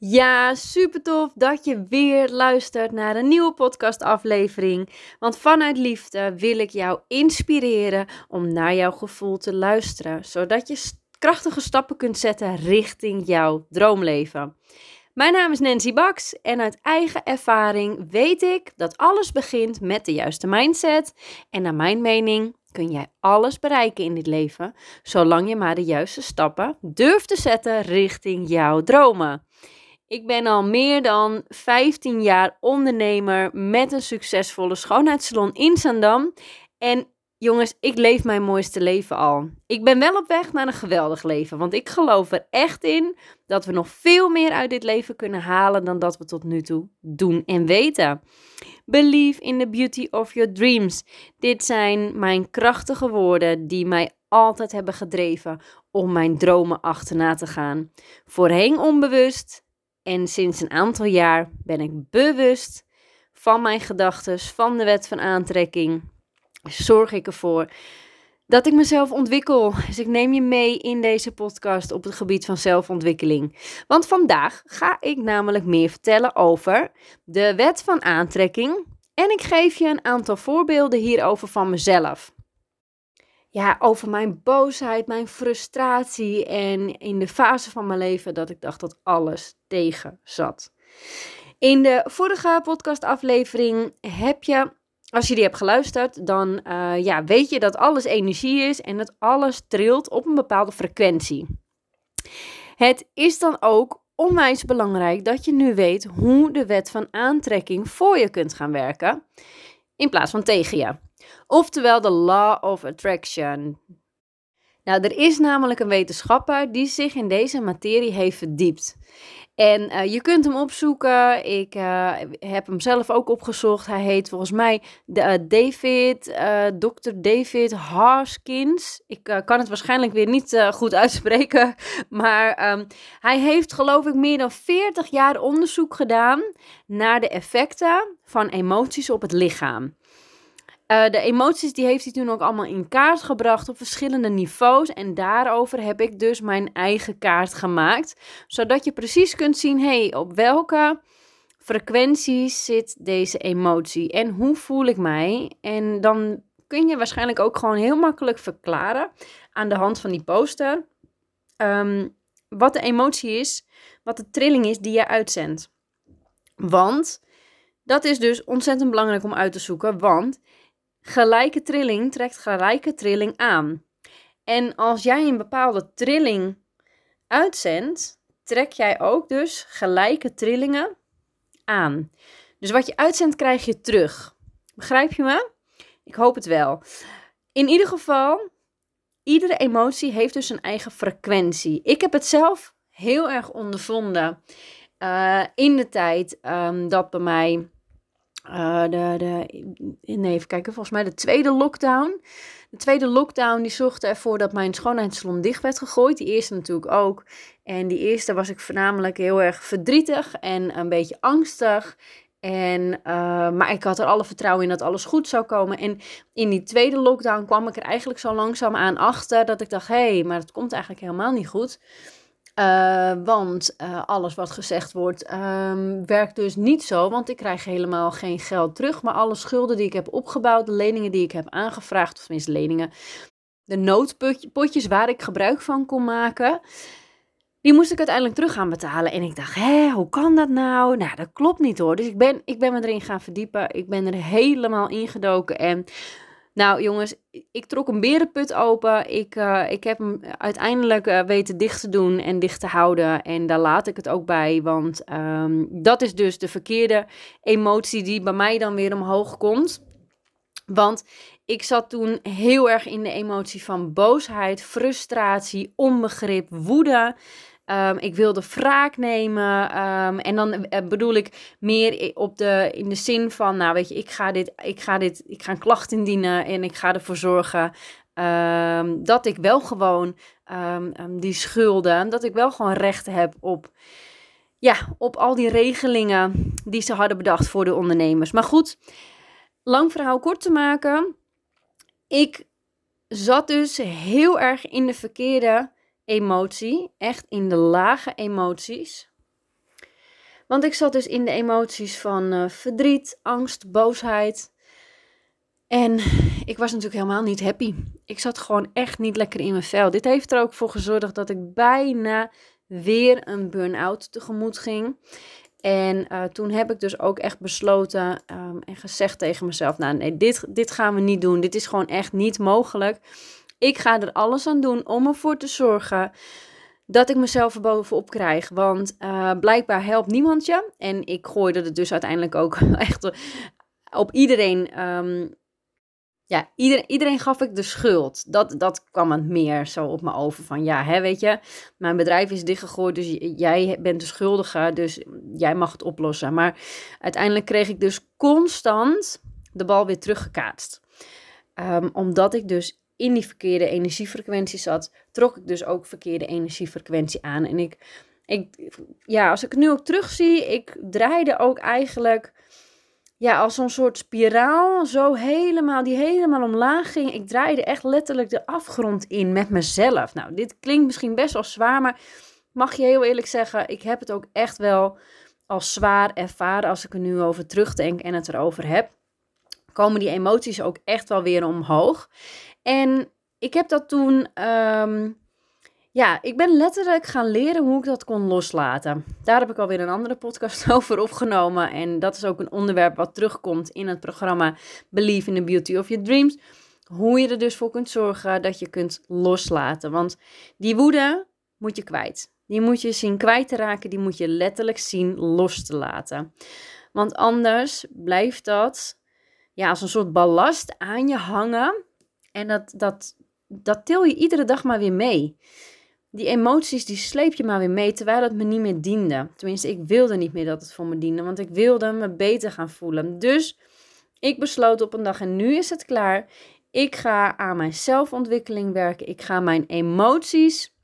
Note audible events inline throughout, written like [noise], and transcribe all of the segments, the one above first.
Ja, super tof dat je weer luistert naar een nieuwe podcastaflevering. Want vanuit liefde wil ik jou inspireren om naar jouw gevoel te luisteren, zodat je krachtige stappen kunt zetten richting jouw droomleven. Mijn naam is Nancy Baks en uit eigen ervaring weet ik dat alles begint met de juiste mindset. En naar mijn mening kun jij alles bereiken in dit leven, zolang je maar de juiste stappen durft te zetten richting jouw dromen. Ik ben al meer dan 15 jaar ondernemer met een succesvolle schoonheidssalon in Zandam. En jongens, ik leef mijn mooiste leven al. Ik ben wel op weg naar een geweldig leven, want ik geloof er echt in dat we nog veel meer uit dit leven kunnen halen dan dat we tot nu toe doen en weten. Believe in the beauty of your dreams. Dit zijn mijn krachtige woorden die mij altijd hebben gedreven om mijn dromen achterna te gaan. Voorheen onbewust, en sinds een aantal jaar ben ik bewust van mijn gedachten, van de wet van aantrekking. Zorg ik ervoor dat ik mezelf ontwikkel. Dus ik neem je mee in deze podcast op het gebied van zelfontwikkeling. Want vandaag ga ik namelijk meer vertellen over de wet van aantrekking. En ik geef je een aantal voorbeelden hierover van mezelf ja, over mijn boosheid, mijn frustratie en in de fase van mijn leven dat ik dacht dat alles tegen zat. In de vorige podcastaflevering heb je, als je die hebt geluisterd, dan uh, ja, weet je dat alles energie is en dat alles trilt op een bepaalde frequentie. Het is dan ook onwijs belangrijk dat je nu weet hoe de wet van aantrekking voor je kunt gaan werken, in plaats van tegen je. Oftewel de Law of Attraction. Nou, er is namelijk een wetenschapper die zich in deze materie heeft verdiept. En uh, je kunt hem opzoeken. Ik uh, heb hem zelf ook opgezocht. Hij heet volgens mij de, uh, David, Dr. David Harskins. Ik kan het waarschijnlijk weer niet goed uitspreken. [laughs] Maar um, hij heeft geloof ik meer dan 40 jaar onderzoek gedaan naar de effecten van emoties op het lichaam. Uh, de emoties die heeft hij toen ook allemaal in kaart gebracht op verschillende niveaus. En daarover heb ik dus mijn eigen kaart gemaakt. Zodat je precies kunt zien, hey, op welke frequenties zit deze emotie? En hoe voel ik mij? En dan kun je waarschijnlijk ook gewoon heel makkelijk verklaren aan de hand van die poster. Um, wat de emotie is, wat de trilling is die je uitzendt. Want dat is dus ontzettend belangrijk om uit te zoeken. Want Gelijke trilling trekt gelijke trilling aan. En als jij een bepaalde trilling uitzendt, trek jij ook dus gelijke trillingen aan. Dus wat je uitzendt, krijg je terug. Begrijp je me? Ik hoop het wel. In ieder geval, iedere emotie heeft dus een eigen frequentie. Ik heb het zelf heel erg ondervonden uh, in de tijd um, dat bij mij uh, de, nee, even kijken, volgens mij de tweede lockdown. De tweede lockdown die zorgde ervoor dat mijn schoonheidssalon dicht werd gegooid. Die eerste natuurlijk ook. En die eerste was ik voornamelijk heel erg verdrietig en een beetje angstig. En, uh, maar ik had er alle vertrouwen in dat alles goed zou komen. En in die tweede lockdown kwam ik er eigenlijk zo langzaam aan achter dat ik dacht: hé, hey, maar het komt eigenlijk helemaal niet goed. Uh, want uh, alles wat gezegd wordt um, werkt dus niet zo, want ik krijg helemaal geen geld terug. Maar alle schulden die ik heb opgebouwd, de leningen die ik heb aangevraagd, of tenminste leningen, de noodpotjes waar ik gebruik van kon maken, die moest ik uiteindelijk terug gaan betalen. En ik dacht, hé, hoe kan dat nou? Nou, dat klopt niet hoor. Dus ik ben, ik ben me erin gaan verdiepen. Ik ben er helemaal ingedoken en nou jongens, ik trok een berenput open. Ik, uh, ik heb hem uiteindelijk uh, weten dicht te doen en dicht te houden. En daar laat ik het ook bij. Want um, dat is dus de verkeerde emotie die bij mij dan weer omhoog komt. Want ik zat toen heel erg in de emotie van boosheid, frustratie, onbegrip, woede. Um, ik wilde wraak nemen. Um, en dan uh, bedoel ik meer op de, in de zin van, nou weet je, ik ga dit, ik ga dit, ik ga een klacht indienen en ik ga ervoor zorgen um, dat ik wel gewoon die schulden, dat ik wel gewoon recht heb op, ja, op al die regelingen die ze hadden bedacht voor de ondernemers. Maar goed, lang verhaal kort te maken. Ik zat dus heel erg in de verkeerde emotie, echt in de lage emoties. Want ik zat dus in de emoties van uh, verdriet, angst, boosheid. En ik was natuurlijk helemaal niet happy. Ik zat gewoon echt niet lekker in mijn vel. Dit heeft er ook voor gezorgd dat ik bijna weer een burn-out tegemoet ging. En uh, toen heb ik dus ook echt besloten um, en gezegd tegen mezelf: Nou, nee, dit, dit gaan we niet doen. Dit is gewoon echt niet mogelijk. Ik ga er alles aan doen om ervoor te zorgen dat ik mezelf er bovenop krijg. Want uh, blijkbaar helpt niemand je. En ik gooide het dus uiteindelijk ook [laughs] echt op iedereen um, ja, iedereen, gaf ik de schuld. Dat, dat kwam het meer zo op me over. Van ja, hè, weet je, mijn bedrijf is dichtgegooid, dus jij bent de schuldige, dus jij mag het oplossen. Maar uiteindelijk kreeg ik dus constant de bal weer teruggekaatst. Um, omdat ik dus in die verkeerde energiefrequentie zat, trok ik dus ook verkeerde energiefrequentie aan. En ik, ik ja, als ik het nu ook terugzie, ik draaide ook eigenlijk ja, als zo'n soort spiraal, zo helemaal, die helemaal omlaag ging. Ik draaide echt letterlijk de afgrond in met mezelf. Nou, dit klinkt misschien best wel zwaar, maar mag je heel eerlijk zeggen, ik heb het ook echt wel als zwaar ervaren als ik er nu over terugdenk en het erover heb. Komen die emoties ook echt wel weer omhoog. En ik heb dat toen um, ja, ik ben letterlijk gaan leren hoe ik dat kon loslaten. Daar heb ik alweer een andere podcast [laughs] over opgenomen. En dat is ook een onderwerp wat terugkomt in het programma Believe in the Beauty of Your Dreams. Hoe je er dus voor kunt zorgen dat je kunt loslaten. Want die woede moet je kwijt. Die moet je zien kwijt te raken. Die moet je letterlijk zien los te laten. Want anders blijft dat ja, als een soort ballast aan je hangen. En dat, dat, dat til je iedere dag maar weer mee die emoties die sleep je maar weer mee, terwijl het me niet meer diende. Tenminste, ik wilde niet meer dat het voor me diende, want ik wilde me beter gaan voelen. Dus ik besloot op een dag en nu is het klaar. Ik ga aan mijn zelfontwikkeling werken. Ik ga mijn emoties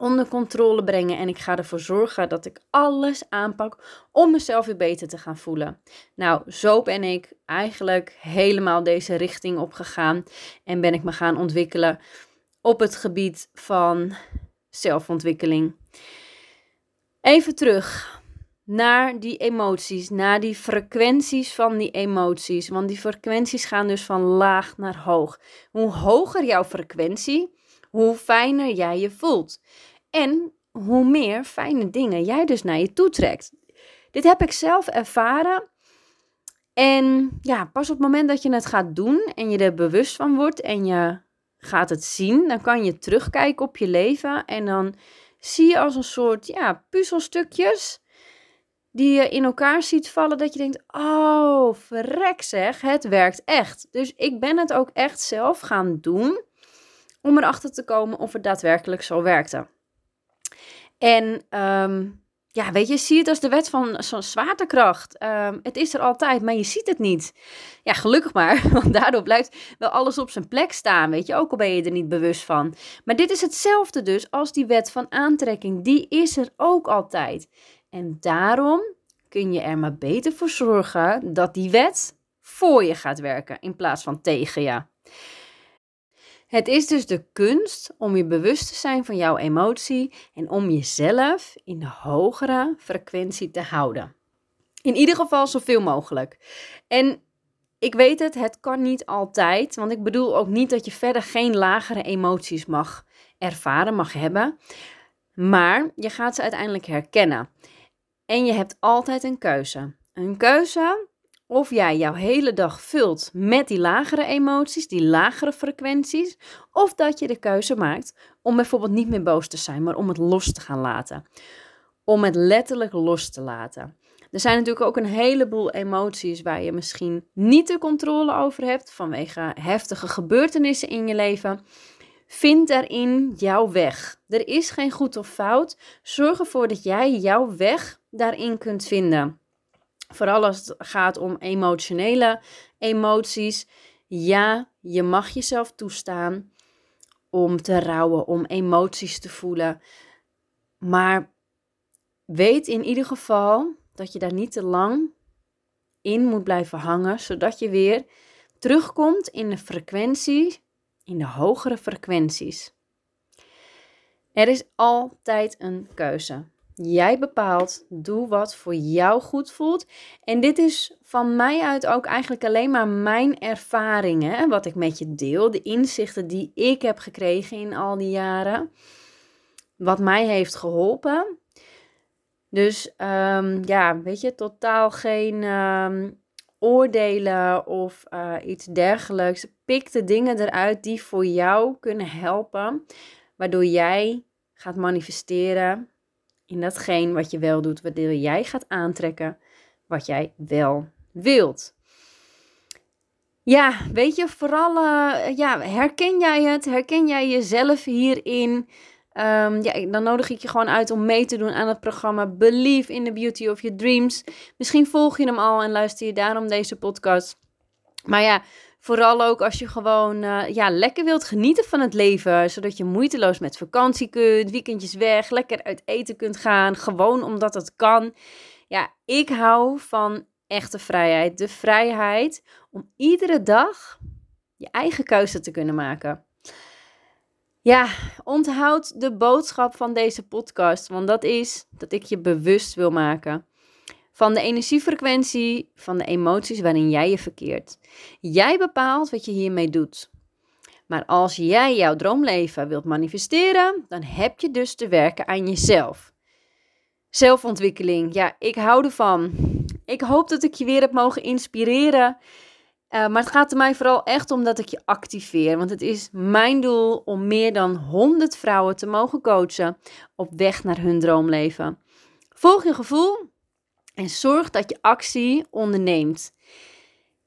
onder controle brengen en ik ga ervoor zorgen dat ik alles aanpak om mezelf weer beter te gaan voelen. Nou, zo ben ik eigenlijk helemaal deze richting opgegaan en ben ik me gaan ontwikkelen op het gebied van zelfontwikkeling. Even terug naar die emoties, naar die frequenties van die emoties. Want die frequenties gaan dus van laag naar hoog. Hoe hoger jouw frequentie, hoe fijner jij je voelt. En hoe meer fijne dingen jij dus naar je toe trekt. Dit heb ik zelf ervaren. En ja, pas op het moment dat je het gaat doen en je er bewust van wordt en je gaat het zien. Dan kan je terugkijken op je leven en dan zie je als een soort ja, puzzelstukjes die je in elkaar ziet vallen, dat je denkt: oh, verrek zeg, het werkt echt. Dus ik ben het ook echt zelf gaan doen om erachter te komen of het daadwerkelijk zo werkte. En um, ja, weet je, zie het als de wet van zo'n zwaartekracht. Ehm, het is er altijd, maar je ziet het niet. Ja, gelukkig maar, [laughs] want daardoor blijft wel alles op zijn plek staan, weet je, ook al ben je er niet bewust van. Maar dit is hetzelfde dus als die wet van aantrekking, die is er ook altijd. En daarom kun je er maar beter voor zorgen dat die wet voor je gaat werken in plaats van tegen je. Het is dus de kunst om je bewust te zijn van jouw emotie en om jezelf in de hogere frequentie te houden. In ieder geval zoveel mogelijk. En ik weet het, het kan niet altijd, want ik bedoel ook niet dat je verder geen lagere emoties mag ervaren, mag hebben. Maar je gaat ze uiteindelijk herkennen. En je hebt altijd een keuze. Een keuze of jij jouw hele dag vult met die lagere emoties, die lagere frequenties, of dat je de keuze maakt om bijvoorbeeld niet meer boos te zijn, maar om het los te gaan laten. Om het letterlijk los te laten. Er zijn natuurlijk ook een heleboel emoties waar je misschien niet de controle over hebt vanwege heftige gebeurtenissen in je leven. Vind daarin jouw weg. Er is geen goed of fout. Zorg ervoor dat jij jouw weg daarin kunt vinden. Vooral als het gaat om emotionele emoties. Ja, je mag jezelf toestaan om te rouwen, om emoties te voelen. Maar weet in ieder geval dat je daar niet te lang in moet blijven hangen, zodat je weer terugkomt in de frequentie, in de hogere frequenties. Er is altijd een keuze. Jij bepaalt. Doe wat voor jou goed voelt. En dit is van mij uit ook eigenlijk alleen maar mijn ervaringen. Wat ik met je deel. De inzichten die ik heb gekregen in al die jaren. Wat mij heeft geholpen. Dus um, ja, weet je, totaal geen um, oordelen of uh, iets dergelijks. Pik de dingen eruit die voor jou kunnen helpen. Waardoor jij gaat manifesteren in datgene wat je wel doet. Waardoor jij gaat aantrekken wat jij wel wilt. Ja, weet je, vooral uh, ja, herken jij het? Herken jij jezelf hierin? Um, ja, dan nodig ik je gewoon uit om mee te doen aan het programma Believe in the Beauty of Your Dreams. Misschien volg je hem al en luister je daarom deze podcast. Maar ja, vooral ook als je gewoon uh, ja, lekker wilt genieten van het leven. Zodat je moeiteloos met vakantie kunt, weekendjes weg, lekker uit eten kunt gaan. Gewoon omdat het kan. Ja, ik hou van echte vrijheid. De vrijheid om iedere dag je eigen keuze te kunnen maken. Ja, onthoud de boodschap van deze podcast, want dat is dat ik je bewust wil maken van de energiefrequentie, van de emoties waarin jij je verkeert. Jij bepaalt wat je hiermee doet. Maar als jij jouw droomleven wilt manifesteren, dan heb je dus te werken aan jezelf. Zelfontwikkeling, ja, ik hou ervan. Ik hoop dat ik je weer heb mogen inspireren uh, maar het gaat er mij vooral echt om dat ik je activeer. Want het is mijn doel om meer dan 100 vrouwen te mogen coachen op weg naar hun droomleven. Volg je gevoel en zorg dat je actie onderneemt.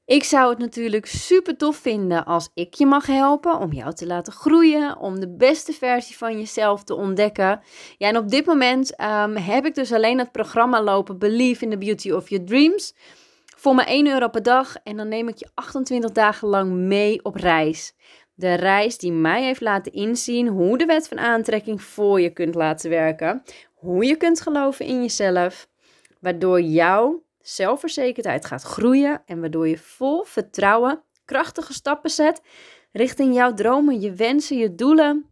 Ik zou het natuurlijk super tof vinden als ik je mag helpen om jou te laten groeien, om de beste versie van jezelf te ontdekken. Ja, en op dit moment um, heb ik dus alleen het programma lopen Believe in the Beauty of Your Dreams voor maar 1 euro per dag en dan neem ik je 28 dagen lang mee op reis. De reis die mij heeft laten inzien hoe de wet van aantrekking voor je kunt laten werken. Hoe je kunt geloven in jezelf. Waardoor jouw zelfverzekerdheid gaat groeien en waardoor je vol vertrouwen krachtige stappen zet richting jouw dromen, je wensen, je doelen.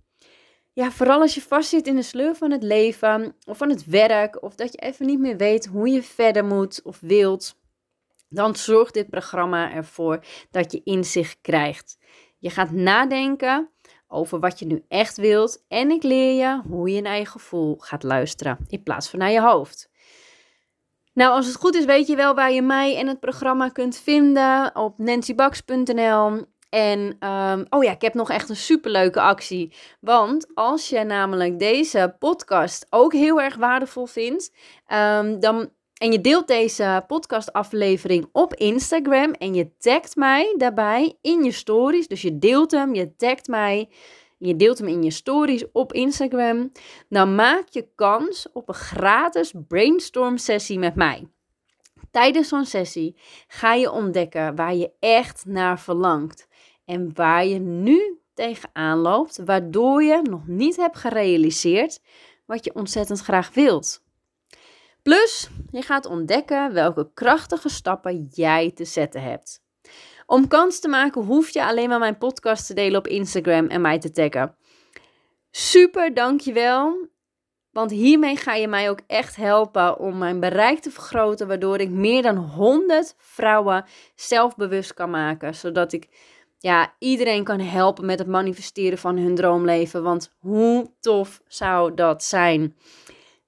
Ja, vooral als je vastzit in de sleur van het leven of van het werk of dat je even niet meer weet hoe je verder moet of wilt dan zorgt dit programma ervoor dat je inzicht krijgt. Je gaat nadenken over wat je nu echt wilt en ik leer je hoe je naar je gevoel gaat luisteren in plaats van naar je hoofd. Nou, als het goed is, weet je wel waar je mij en het programma kunt vinden op nancybax.nl. En um, oh ja, ik heb nog echt een superleuke actie. Want als je namelijk deze podcast ook heel erg waardevol vindt, um, dan en je deelt deze podcastaflevering op Instagram en je tagt mij daarbij in je stories. Dus je deelt hem, je tagt mij, je deelt hem in je stories op Instagram. Dan maak je kans op een gratis brainstorm sessie met mij. Tijdens zo'n sessie ga je ontdekken waar je echt naar verlangt en waar je nu tegenaan loopt, waardoor je nog niet hebt gerealiseerd wat je ontzettend graag wilt. Plus, je gaat ontdekken welke krachtige stappen jij te zetten hebt. Om kans te maken hoef je alleen maar mijn podcast te delen op Instagram en mij te taggen. Super, dankjewel. Want hiermee ga je mij ook echt helpen om mijn bereik te vergroten, waardoor ik meer dan 100 vrouwen zelfbewust kan maken, zodat ik ja, iedereen kan helpen met het manifesteren van hun droomleven. Want hoe tof zou dat zijn?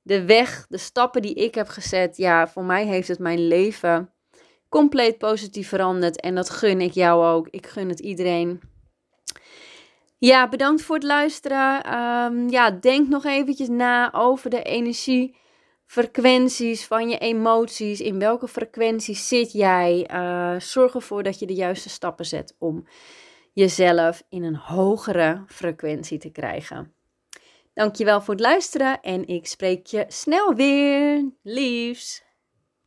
de weg, de stappen die ik heb gezet, ja, voor mij heeft het mijn leven compleet positief veranderd. En dat gun ik jou ook. Ik gun het iedereen. Ja, bedankt voor het luisteren. Ehm, ja, denk nog eventjes na over de energiefrequenties van je emoties. In welke frequenties zit jij? Uh, zorg ervoor dat je de juiste stappen zet om jezelf in een hogere frequentie te krijgen. Dankjewel voor het luisteren en ik spreek je snel weer. Liefs.